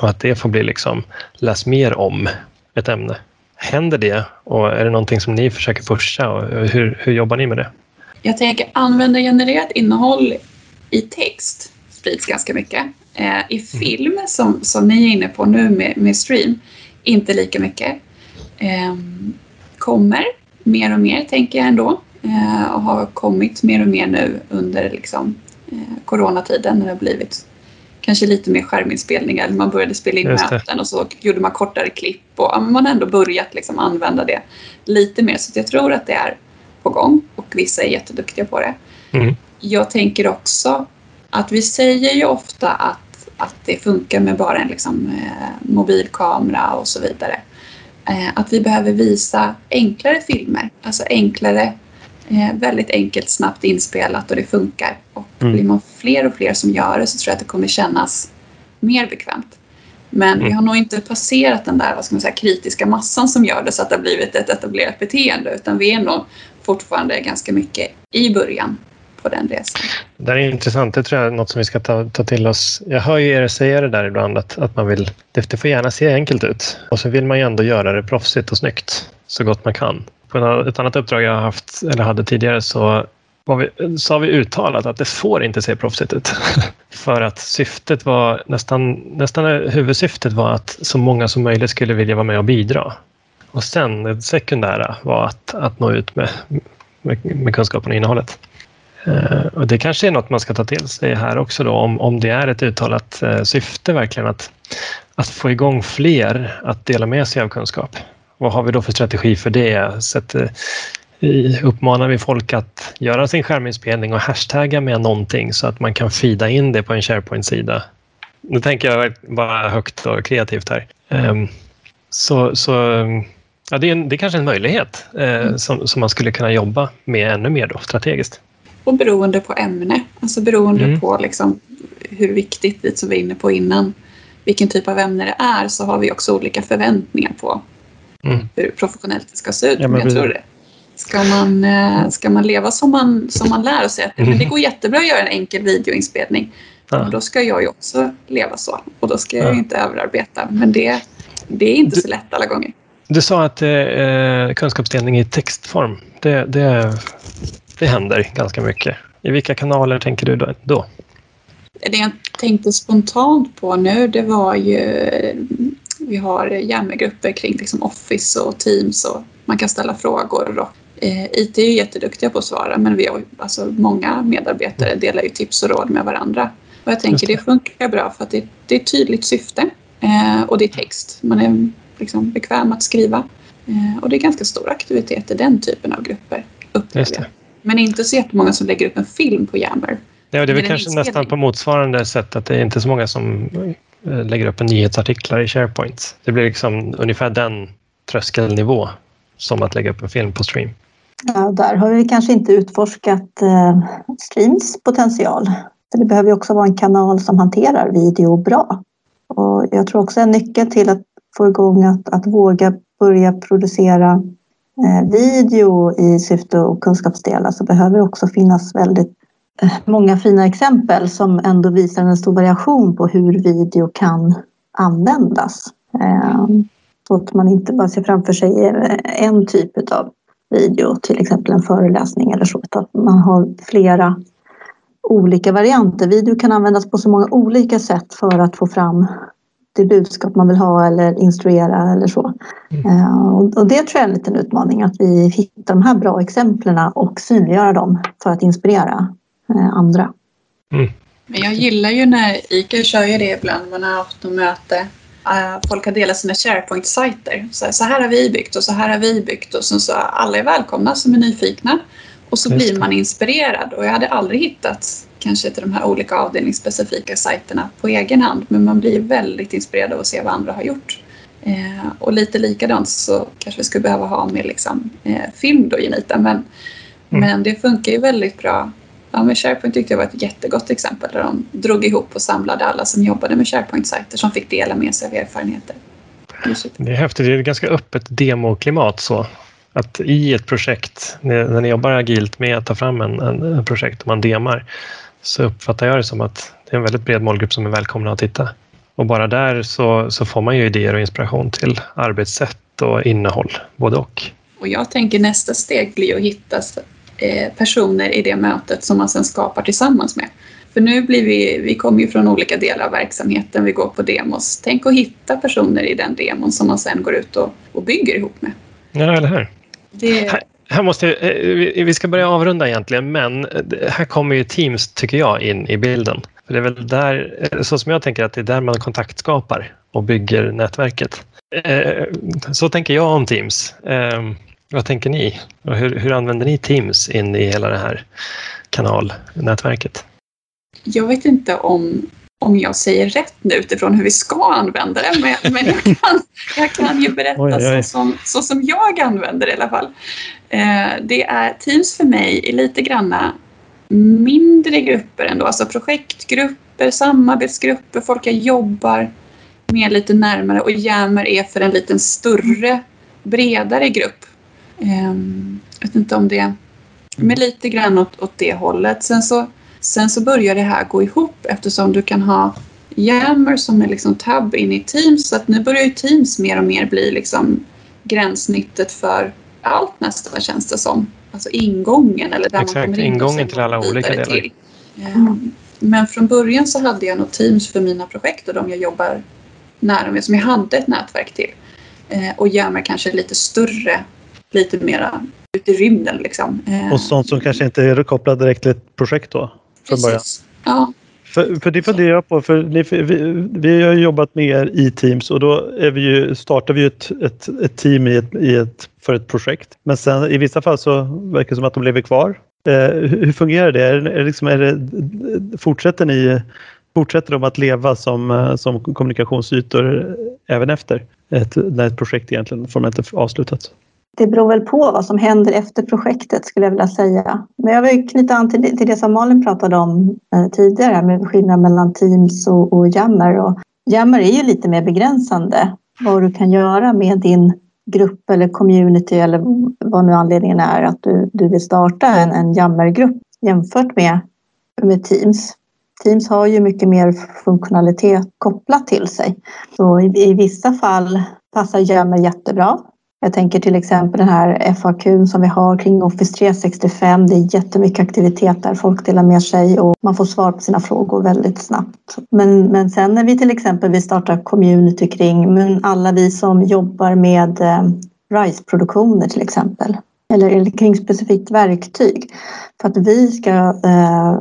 Och att det får bli liksom, läs mer om ett ämne. Händer det och är det någonting som ni försöker pusha och hur, hur jobbar ni med det? Jag tänker användargenererat innehåll i text sprids ganska mycket. Eh, I mm. film, som, som ni är inne på nu med, med stream, inte lika mycket. Eh, kommer mer och mer, tänker jag ändå. Eh, och har kommit mer och mer nu under liksom, eh, coronatiden när det har blivit kanske lite mer skärminspelningar. Man började spela in möten och så gjorde man kortare klipp och man har ändå börjat liksom använda det lite mer. Så jag tror att det är på gång och vissa är jätteduktiga på det. Mm. Jag tänker också att vi säger ju ofta att, att det funkar med bara en liksom, eh, mobilkamera och så vidare. Eh, att vi behöver visa enklare filmer, alltså enklare, eh, väldigt enkelt, snabbt inspelat och det funkar. Och mm. blir man fler och fler som gör det så tror jag att det kommer kännas mer bekvämt. Men mm. vi har nog inte passerat den där vad ska man säga, kritiska massan som gör det så att det har blivit ett etablerat beteende utan vi är nog fortfarande ganska mycket i början på den resan. Det är intressant. Det tror jag är något som vi ska ta, ta till oss. Jag hör ju er säga det där ibland att, att man vill, det, får gärna se enkelt ut och så vill man ju ändå göra det proffsigt och snyggt så gott man kan. På ett annat uppdrag jag haft, eller hade tidigare så vi, så har vi uttalat att det får inte se proffsigt ut. För att syftet var nästan, nästan huvudsyftet var att så många som möjligt skulle vilja vara med och bidra. Och sen det sekundära var att, att nå ut med, med, med kunskapen och innehållet. Uh, och det kanske är något man ska ta till sig här också då, om, om det är ett uttalat uh, syfte verkligen att, att få igång fler att dela med sig av kunskap. Vad har vi då för strategi för det? Så att, uh, uppmanar vi folk att göra sin skärminspelning och hashtagga med någonting så att man kan fida in det på en SharePoint-sida. Nu tänker jag bara högt och kreativt här. Um, så, så ja, det, är en, det är kanske en möjlighet eh, mm. som, som man skulle kunna jobba med ännu mer då, strategiskt. Och beroende på ämne, alltså beroende mm. på liksom hur viktigt, lite som vi var inne på innan, vilken typ av ämne det är så har vi också olika förväntningar på mm. hur professionellt det ska se ut. Ja, men jag tror det. Ska man, eh, ska man leva som man, som man lär och säga att mm. det går jättebra att göra en enkel videoinspelning, ja. då ska jag ju också leva så. Och då ska jag ja. inte överarbeta. Men det, det är inte du, så lätt alla gånger. Du sa att eh, kunskapsdelning i textform, det, det, det händer ganska mycket. I vilka kanaler tänker du då? Det jag tänkte spontant på nu det var ju vi har Yammer-grupper kring liksom Office och Teams och man kan ställa frågor. Och, eh, IT är jätteduktiga på att svara men vi har, alltså, många medarbetare delar ju tips och råd med varandra. Och jag tänker det. det funkar bra för att det, det är ett tydligt syfte eh, och det är text. Man är liksom bekväm att skriva. Eh, och det är ganska stor aktivitet i den typen av grupper upplever jag. Men inte så jättemånga som lägger upp en film på Yammer. Ja, det är väl kanske nästan på motsvarande sätt att det är inte så många som eh, lägger upp en nyhetsartiklar i SharePoint. Det blir liksom ungefär den tröskelnivå som att lägga upp en film på stream. Ja, där har vi kanske inte utforskat eh, streams potential. För det behöver också vara en kanal som hanterar video bra. Och jag tror också en nyckel till att få igång att, att våga börja producera Eh, video i syfte och kunskapsdela så alltså, behöver det också finnas väldigt eh, många fina exempel som ändå visar en stor variation på hur video kan användas. Eh, så att man inte bara ser framför sig en typ av video, till exempel en föreläsning eller så, utan man har flera olika varianter. Video kan användas på så många olika sätt för att få fram det budskap man vill ha eller instruera eller så. Mm. Uh, och det tror jag är en liten utmaning att vi hittar de här bra exemplen och synliggöra dem för att inspirera uh, andra. Mm. Men jag gillar ju när ICA kör ju det ibland, man har haft något möte. Uh, folk har delat sina SharePoint-sajter. Så, här har vi byggt och så här har vi byggt och så, så alla är välkomna som är nyfikna. Och så blir man inspirerad och jag hade aldrig hittat kanske till de här olika avdelningsspecifika sajterna på egen hand men man blir väldigt inspirerad av att se vad andra har gjort. Eh, och lite likadant så kanske vi skulle behöva ha med liksom, eh, film då Genita men, mm. men det funkar ju väldigt bra. Ja, med SharePoint tyckte jag var ett jättegott exempel där de drog ihop och samlade alla som jobbade med SharePoint-sajter som fick dela med sig av erfarenheter. Det är häftigt, det är ett ganska öppet demoklimat så att i ett projekt, när ni jobbar agilt med att ta fram en, en, en projekt och man demar, så uppfattar jag det som att det är en väldigt bred målgrupp som är välkomna att titta. Och bara där så, så får man ju idéer och inspiration till arbetssätt och innehåll, både och. Och jag tänker nästa steg blir att hitta eh, personer i det mötet som man sen skapar tillsammans med. För nu blir vi, vi kommer ju från olika delar av verksamheten, vi går på demos. Tänk att hitta personer i den demon som man sen går ut och, och bygger ihop med. Ja, eller hur? Det, här måste, eh, vi ska börja avrunda egentligen, men här kommer ju Teams, tycker jag, in i bilden. För det är väl där, eh, så som jag tänker att det är där man kontaktskapar och bygger nätverket. Eh, så tänker jag om Teams. Vad tänker ni? Hur, hur använder ni Teams in i hela det här kanalnätverket? Jag vet inte om om jag säger rätt nu utifrån hur vi ska använda det. Men, men jag, kan, jag kan ju berätta oj, oj. Så, som, så som jag använder det i alla fall. Eh, det är Teams för mig är lite granna mindre grupper ändå, alltså projektgrupper, samarbetsgrupper, folk jag jobbar med lite närmare och Jammer är för en lite större, bredare grupp. Eh, jag vet inte om det, men lite grann åt, åt det hållet. Sen så Sen så börjar det här gå ihop eftersom du kan ha Yammer som är liksom tab in i Teams så att nu börjar ju Teams mer och mer bli liksom gränssnittet för allt nästan känns det som. Alltså ingången eller där Exakt, man kommer in ingången till alla olika delar. Till. Mm. Men från början så hade jag nog Teams för mina projekt och de jag jobbar nära med som jag hade ett nätverk till. Eh, och Yammer kanske lite större, lite mera ute i rymden liksom. Och sånt som kanske inte är kopplat direkt till ett projekt då? Från början. Ja. För, för det funderar jag på, för ni, vi, vi har jobbat med er i Teams och då är vi ju, startar vi ett, ett, ett team i ett, i ett, för ett projekt. Men sen i vissa fall så verkar det som att de lever kvar. Eh, hur, hur fungerar det? Är, är, liksom, är det? Fortsätter ni Fortsätter de att leva som, eh, som kommunikationsytor även efter ett, när ett projekt egentligen formellt avslutat? Det beror väl på vad som händer efter projektet skulle jag vilja säga. Men jag vill knyta an till, till det som Malin pratade om eh, tidigare med skillnaden mellan Teams och, och Jammer. Och Jammer är ju lite mer begränsande vad du kan göra med din grupp eller community eller vad nu anledningen är att du, du vill starta en, en Jammer-grupp jämfört med, med Teams. Teams har ju mycket mer funktionalitet kopplat till sig. Så i, i vissa fall passar Jammer jättebra jag tänker till exempel den här FAQ som vi har kring Office 365. Det är jättemycket aktivitet där folk delar med sig och man får svar på sina frågor väldigt snabbt. Men, men sen när vi till exempel vill starta community kring men alla vi som jobbar med eh, RISE-produktioner till exempel eller, eller kring specifikt verktyg för att vi ska eh,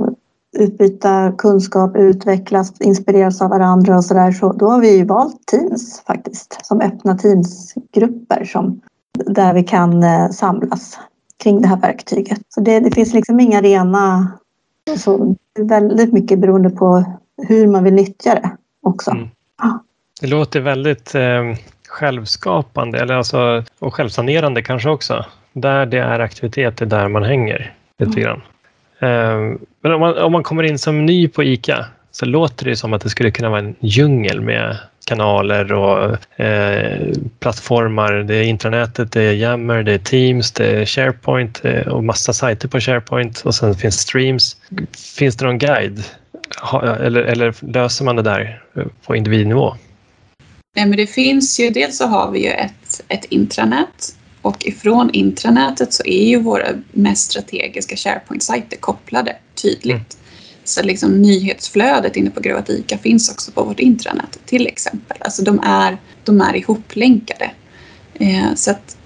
utbyta kunskap, utvecklas, inspireras av varandra och sådär. Så då har vi valt Teams faktiskt som öppna Teamsgrupper som, där vi kan eh, samlas kring det här verktyget. Så det, det finns liksom inga rena, så väldigt mycket beroende på hur man vill nyttja det också. Mm. Det låter väldigt eh, självskapande eller alltså, och självsanerande kanske också. Där det är aktivitet, det är där man hänger lite grann. Ehm, men om man, om man kommer in som ny på ICA så låter det som att det skulle kunna vara en djungel med kanaler och eh, plattformar. Det är intranätet, det är Yammer, det är Teams, det är SharePoint eh, och massa sajter på SharePoint och sen finns streams. Finns det någon guide ha, eller, eller löser man det där eh, på individnivå? Nej, men det finns ju, dels så har vi ju ett, ett intranät och ifrån intranätet så är ju våra mest strategiska SharePoint-sajter kopplade tydligt. Mm. Så liksom nyhetsflödet inne på Grövat ICA finns också på vårt intranät till exempel. Alltså de är, de är ihoplänkade. Eh, så att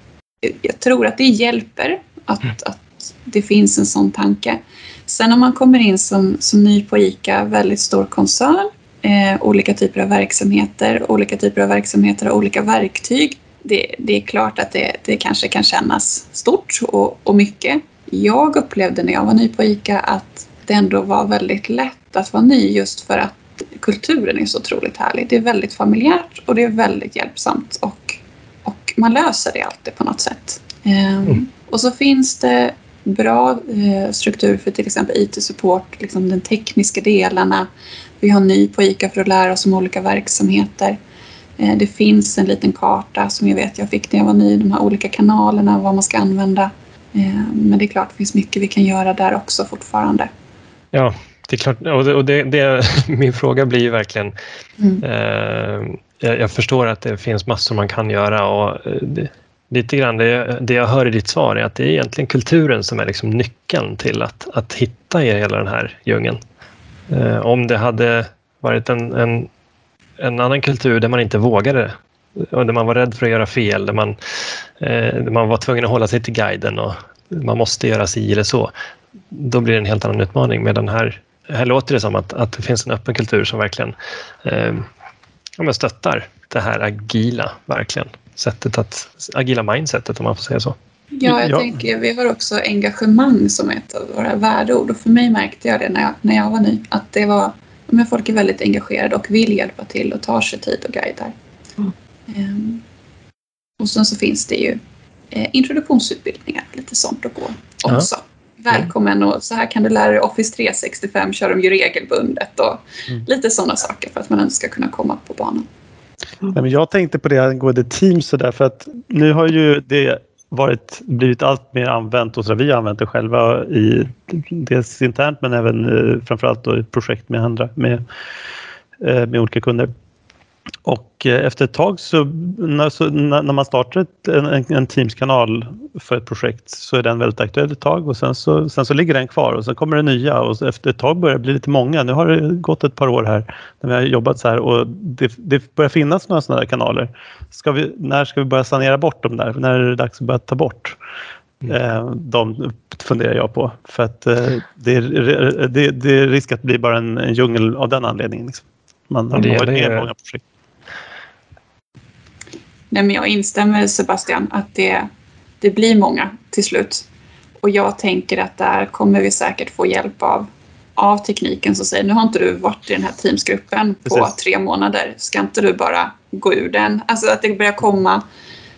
jag tror att det hjälper att, mm. att det finns en sån tanke. Sen om man kommer in som, som ny på ICA, väldigt stor koncern, eh, olika typer av verksamheter, olika typer av verksamheter och olika verktyg det, det är klart att det, det kanske kan kännas stort och, och mycket. Jag upplevde när jag var ny på ICA att det ändå var väldigt lätt att vara ny just för att kulturen är så otroligt härlig. Det är väldigt familjärt och det är väldigt hjälpsamt och, och man löser det alltid på något sätt. Ehm, mm. Och så finns det bra eh, struktur för till exempel IT-support, liksom den tekniska delarna. Vi har ny på ICA för att lära oss om olika verksamheter. Eh, det finns en liten karta som jag vet jag fick när jag var ny, de här olika kanalerna, vad man ska använda. Eh, men det är klart, det finns mycket vi kan göra där också fortfarande. Ja, det är klart. Och det, det, min fråga blir ju verkligen... Mm. Eh, jag, förstår att det finns massor man kan göra och eh, det, lite grann det, det jag hör i ditt svar är att det är egentligen kulturen som är liksom nyckeln till att, att hitta i hela den här djungeln. Eh, om det hade varit en, en en annan kultur där man inte vågade och där man var rädd för att göra fel, där man, eh, där man var tvungen att hålla sig till guiden och man måste göra si eller så. Då blir det en helt annan utmaning. Med den här, här låter det som att, att det finns en öppen kultur som verkligen eh, ja, stöttar det här agila, verkligen. Sättet att, agila mindsetet om man får säga så. Ja, jag ja. tänker vi har också engagemang som ett av våra värdeord och för mig märkte jag det när jag, när jag var ny att det var men folk är väldigt engagerade och vill hjälpa till och tar sig tid och guidar. Mm. Um, och sen så finns det ju eh, introduktionsutbildningar, lite sånt att gå också. Ja. Välkommen och så här kan du lära dig Office 365 kör de ju regelbundet och mm. lite sådana saker för att man ska kunna komma på banan. Mm. jag tänkte på det angående Teams så där, för att nu har ju det varit, blivit allt mer använt och så vi har använt det själva i, dels internt men även eh, framförallt då i projekt med andra, med, eh, med olika kunder. Och eh, efter ett tag så när, man startar ett, en, en Teams-kanal för ett projekt så är den väldigt aktuell ett tag och sen så, sen så ligger den kvar och sen kommer det nya och efter ett tag börjar det bli lite många. Nu har det gått ett par år här när vi har jobbat så här och det, det börjar finnas några sådana kanaler. Ska vi, när ska vi börja sanera bort dem där? När är det dags att börja ta bort? Mm. De funderar jag på. För att det är, det, det är risk att bli bara en, en djungel av den anledningen. Liksom. Man har det, varit det, många projekt. Nej, men jag instämmer Sebastian att det, det blir många till slut. Och jag tänker att där kommer vi säkert få hjälp av, av tekniken som säger nu har inte du varit i den här teamsgruppen på Precis. tre månader. Ska inte du bara gå ur den? Alltså att det börjar komma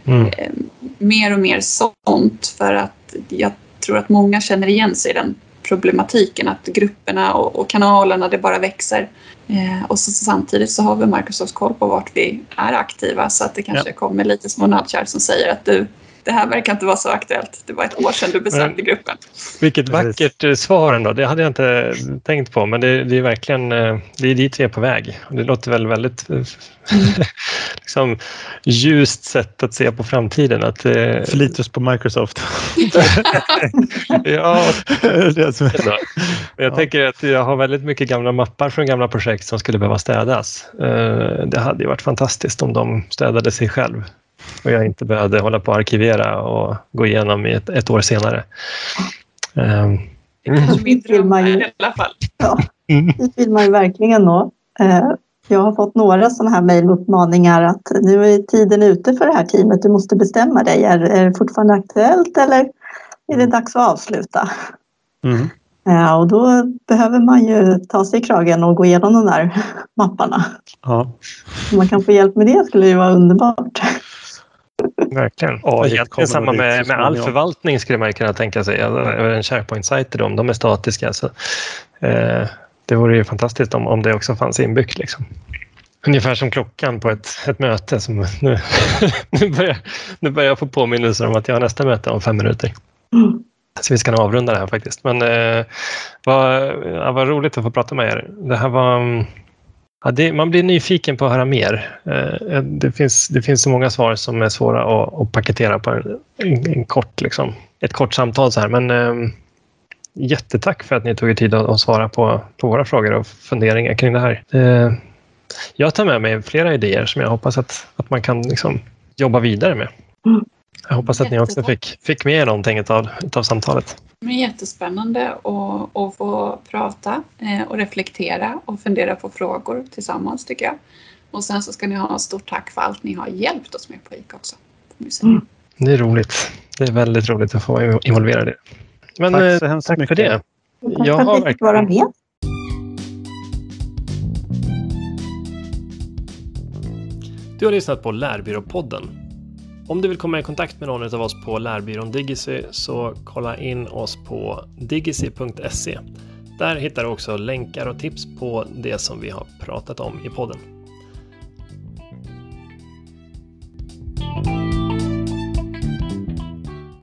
mm. eh, mer och mer sånt för att jag tror att många känner igen sig i den problematiken att grupperna och, och kanalerna det bara växer. Eh, och så, samtidigt så har vi Microsofts koll på vart vi är aktiva så att det kanske ja. kommer lite små nudgar som säger att du det här verkar inte vara så aktuellt. Det var ett år sedan du besökte gruppen. Vilket vackert eh, svar ändå. Det hade jag inte tänkt på, men det, det är verkligen eh, det är dit vi är på väg. Det låter väl väldigt mm. liksom, ljust sätt att se på framtiden. Att, Förlita oss på Microsoft. ja, jag ja. tänker att jag har väldigt mycket gamla mappar från gamla projekt som skulle behöva städas. Det hade ju varit fantastiskt om de städade sig själv och jag inte behövde hålla på att arkivera och gå igenom ett, ett år senare. Um, det vill man ju, i alla fall. Ja, det vill man ju verkligen nå. Eh, jag har fått några sådana här mejluppmaningar att nu är tiden ute för det här teamet, du måste bestämma dig. Är, är det fortfarande aktuellt eller är det dags att avsluta? Mm. Ja, och då behöver man ju ta sig i kragen och gå igenom de där mapparna. Ja. Om man kan få hjälp med det skulle det vara underbart. Verkligen. Ja, Egentligen samma med, med all förvaltning skulle man kunna tänka sig. En SharePoint-sajt de, de är statiska. Så, eh, det vore ju fantastiskt om, om det också fanns inbyggt. Liksom. Ungefär som klockan på ett, ett möte. Som nu, nu, börjar, nu börjar jag få påminnelser om att jag har nästa möte om fem minuter. Mm. Så vi ska nog avrunda det här faktiskt. Men eh, vad, ja, vad roligt att få prata med er. Det här var mm, Ja, det, man blir nyfiken på att höra mer. Eh, det finns, det finns så många svar som är svåra att, att paketera på en, en, kort, liksom, ett kort samtal. Så här. Men eh, jättetack för att ni tog er tid att, att, svara på, på våra frågor och funderingar kring det här. Eh, jag tar med mig flera idéer som jag hoppas att, att man kan liksom, jobba vidare med. Mm. Jag hoppas att ni också fick, fick med er någonting av, av samtalet. Det är jättespännande att, att få prata eh, och reflektera och fundera på frågor tillsammans tycker jag. Och sen så ska ni ha stort tack för allt ni har hjälpt oss med på ICA också. Mm. Det är roligt. Det är väldigt roligt att få involvera det. Men tack så, eh, hemskt tack mycket. för det. Tack jag vi fick vara med. Du har lyssnat på Lärbyråpodden om du vill komma i kontakt med någon av oss på lärbyrån Digicy så kolla in oss på digicy.se. Där hittar du också länkar och tips på det som vi har pratat om i podden.